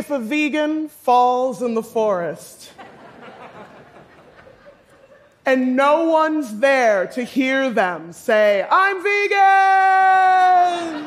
if a vegan falls in the forest and no one's there to hear them say, I'm vegan?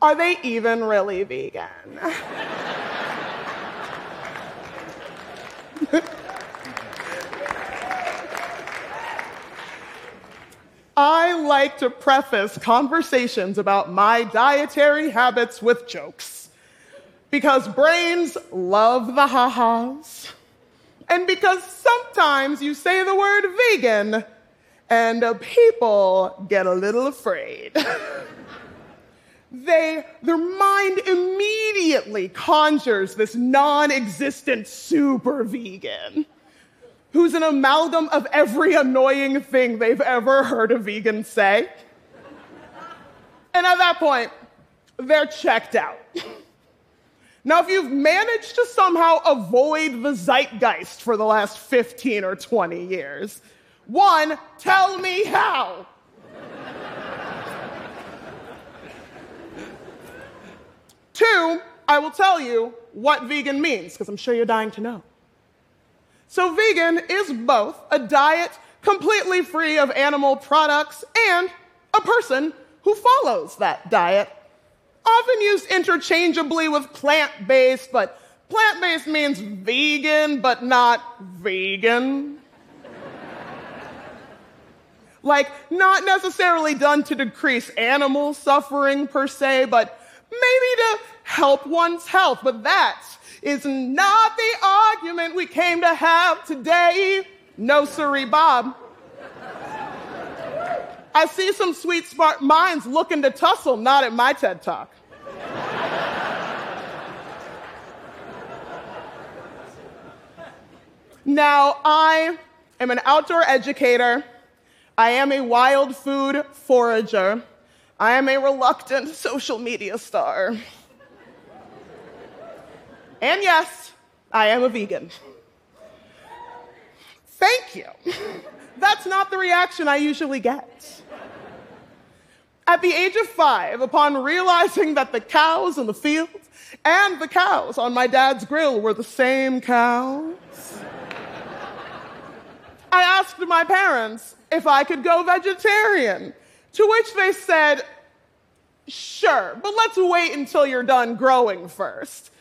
Are they even really vegan? I like to preface conversations about my dietary habits with jokes. Because brains love the ha-has. And because sometimes you say the word vegan and uh, people get a little afraid. they, their mind immediately conjures this non-existent super vegan who's an amalgam of every annoying thing they've ever heard a vegan say. And at that point, they're checked out. Now, if you've managed to somehow avoid the zeitgeist for the last 15 or 20 years, one, tell me how. Two, I will tell you what vegan means, because I'm sure you're dying to know. So, vegan is both a diet completely free of animal products and a person who follows that diet. Often used interchangeably with plant based, but plant based means vegan, but not vegan. like, not necessarily done to decrease animal suffering per se, but maybe to help one's health. But that's is not the argument we came to have today. No, siree, Bob. I see some sweet, smart minds looking to tussle, not at my TED Talk. now, I am an outdoor educator. I am a wild food forager. I am a reluctant social media star. And yes, I am a vegan. Thank you. That's not the reaction I usually get. At the age of five, upon realizing that the cows in the fields and the cows on my dad's grill were the same cows, I asked my parents if I could go vegetarian, to which they said, Sure, but let's wait until you're done growing first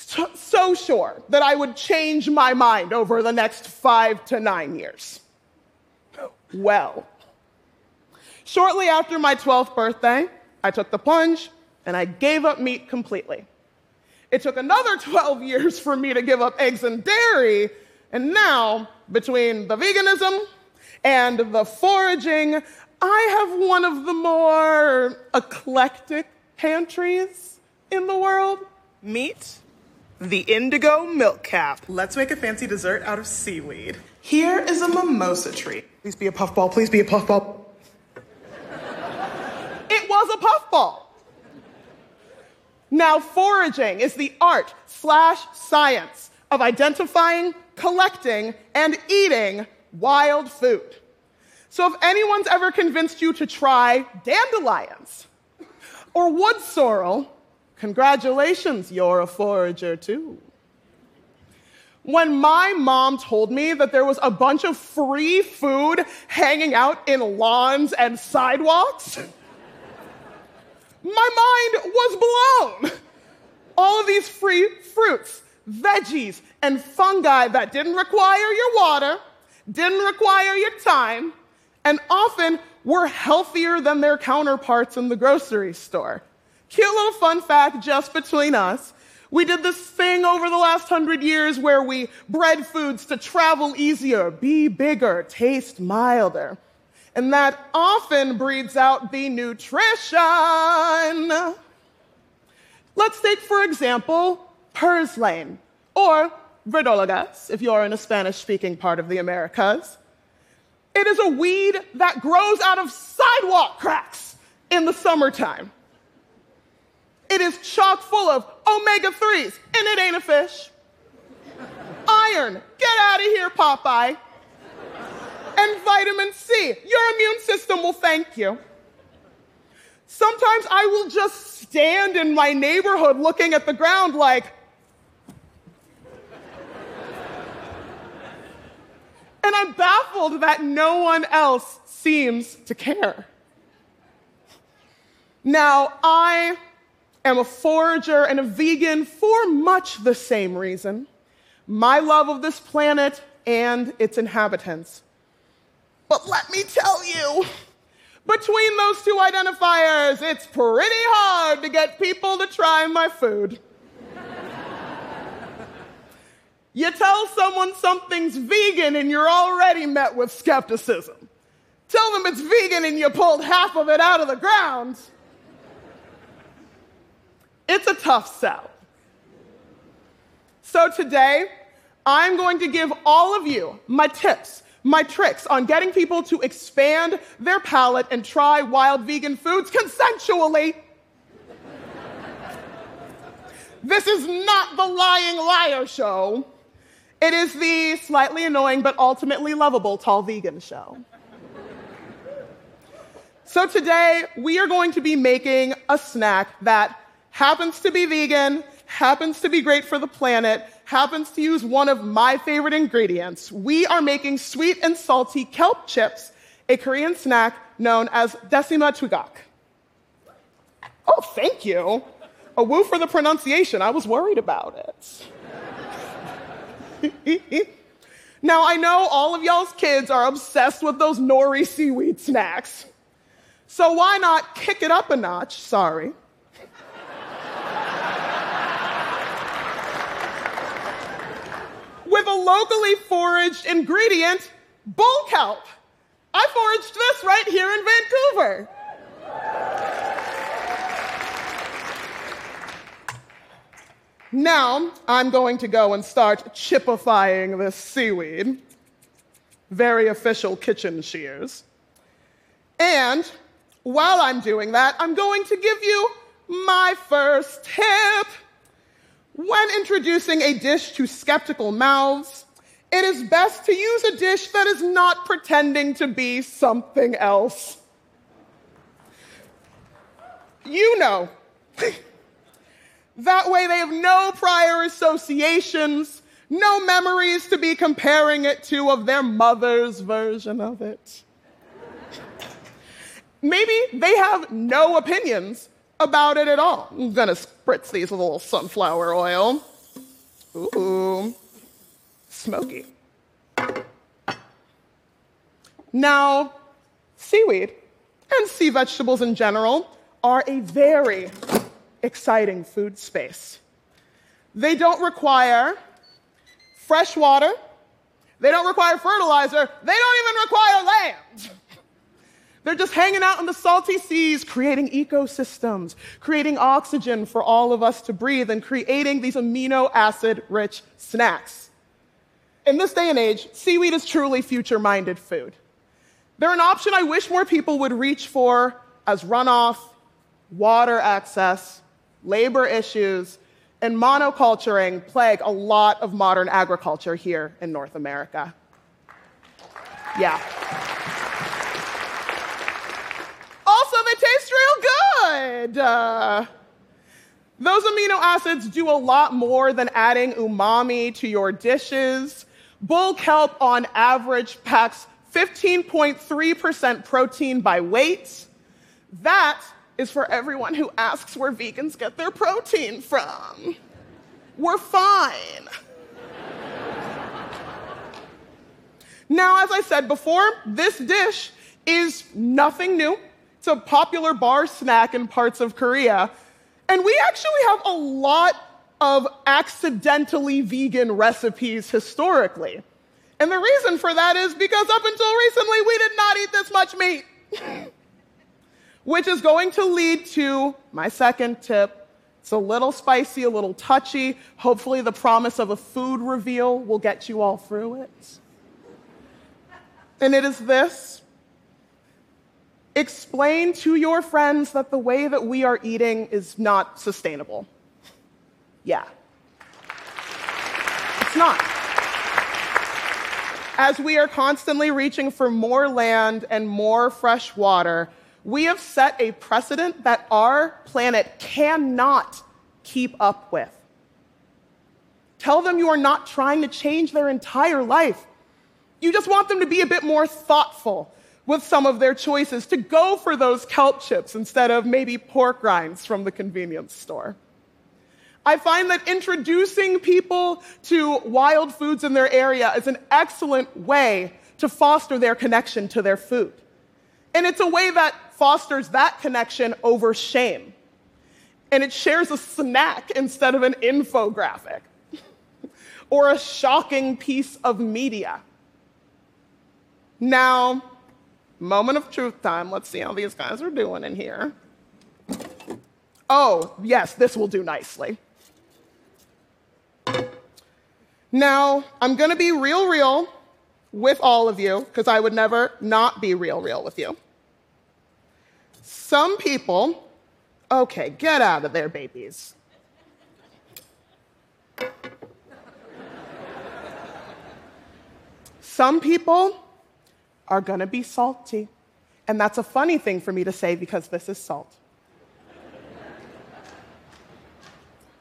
so, sure that I would change my mind over the next five to nine years. Well, shortly after my 12th birthday, I took the plunge and I gave up meat completely. It took another 12 years for me to give up eggs and dairy, and now, between the veganism and the foraging, I have one of the more eclectic pantries in the world. Meet the indigo milk cap. Let's make a fancy dessert out of seaweed. Here is a mimosa tree. Please be a puffball, please be a puffball. it was a puffball. Now, foraging is the art slash science of identifying, collecting, and eating wild food. So if anyone's ever convinced you to try dandelions or wood sorrel, Congratulations, you're a forager too. When my mom told me that there was a bunch of free food hanging out in lawns and sidewalks, my mind was blown. All of these free fruits, veggies, and fungi that didn't require your water, didn't require your time, and often were healthier than their counterparts in the grocery store. Cute little fun fact just between us. We did this thing over the last hundred years where we bred foods to travel easier, be bigger, taste milder. And that often breeds out the nutrition. Let's take, for example, purslane, or verdolagas, if you're in a Spanish speaking part of the Americas. It is a weed that grows out of sidewalk cracks in the summertime. It is chock full of omega 3s, and it ain't a fish. Iron, get out of here, Popeye. And vitamin C, your immune system will thank you. Sometimes I will just stand in my neighborhood looking at the ground like, and I'm baffled that no one else seems to care. Now, I am a forager and a vegan for much the same reason my love of this planet and its inhabitants. But let me tell you, between those two identifiers, it's pretty hard to get people to try my food. you tell someone something's vegan and you're already met with skepticism. Tell them it's vegan and you pulled half of it out of the ground. It's a tough sell. So today, I'm going to give all of you my tips, my tricks on getting people to expand their palate and try wild vegan foods consensually. this is not the lying liar show. It is the slightly annoying but ultimately lovable tall vegan show. So today, we are going to be making a snack that happens to be vegan, happens to be great for the planet, happens to use one of my favorite ingredients. We are making sweet and salty kelp chips, a Korean snack known as Dasima Twigak. Oh, thank you. A woo for the pronunciation. I was worried about it. now, I know all of y'all's kids are obsessed with those nori seaweed snacks. So why not kick it up a notch? Sorry with a locally foraged ingredient, bull kelp. I foraged this right here in Vancouver. Now, I'm going to go and start chipifying this seaweed. Very official kitchen shears. And while I'm doing that, I'm going to give you my first tip. When introducing a dish to skeptical mouths, it is best to use a dish that is not pretending to be something else. You know. that way they have no prior associations, no memories to be comparing it to of their mother's version of it. Maybe they have no opinions about it at all. I'm gonna spritz these with a little sunflower oil. Ooh, smoky. Now, seaweed and sea vegetables in general are a very exciting food space. They don't require fresh water, they don't require fertilizer, they don't even require land. They're just hanging out in the salty seas, creating ecosystems, creating oxygen for all of us to breathe, and creating these amino acid rich snacks. In this day and age, seaweed is truly future minded food. They're an option I wish more people would reach for as runoff, water access, labor issues, and monoculturing plague a lot of modern agriculture here in North America. Yeah. taste real good. Uh, those amino acids do a lot more than adding umami to your dishes. Bull kelp, on average, packs 15.3% protein by weight. That is for everyone who asks where vegans get their protein from. We're fine. now, as I said before, this dish is nothing new. It's a popular bar snack in parts of Korea. And we actually have a lot of accidentally vegan recipes historically. And the reason for that is because up until recently, we did not eat this much meat. Which is going to lead to my second tip. It's a little spicy, a little touchy. Hopefully, the promise of a food reveal will get you all through it. And it is this explain to your friends that the way that we are eating is not sustainable. Yeah. It's not. As we are constantly reaching for more land and more fresh water, we have set a precedent that our planet cannot keep up with. Tell them you are not trying to change their entire life. You just want them to be a bit more thoughtful with some of their choices, to go for those kelp chips instead of maybe pork rinds from the convenience store. I find that introducing people to wild foods in their area is an excellent way to foster their connection to their food. And it's a way that fosters that connection over shame. And it shares a snack instead of an infographic or a shocking piece of media. Now, moment of truth time. Let's see how these guys are doing in here. Oh, yes, this will do nicely. Now, I'm going to be real, real with all of you because I would never not be real, real with you. Some people, okay, get out of there, babies. Some people are going to be salty. And that's a funny thing for me to say because this is salt.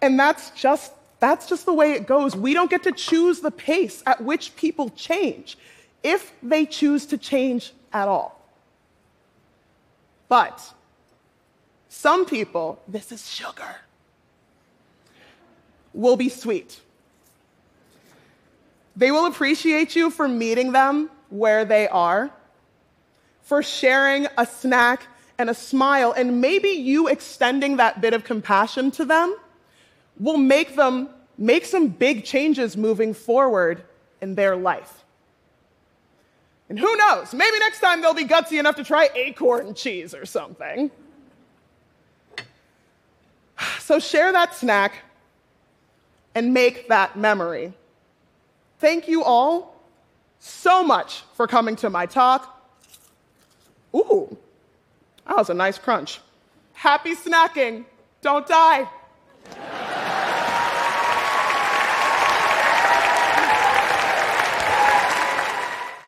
and that's just that's just the way it goes. We don't get to choose the pace at which people change, if they choose to change at all. But some people, this is sugar, will be sweet. They will appreciate you for meeting them where they are, for sharing a snack and a smile, and maybe you extending that bit of compassion to them will make them make some big changes moving forward in their life. And who knows, maybe next time they'll be gutsy enough to try acorn cheese or something. So share that snack and make that memory. Thank you all so much for coming to my talk. Ooh, that was a nice crunch. Happy snacking. Don't die.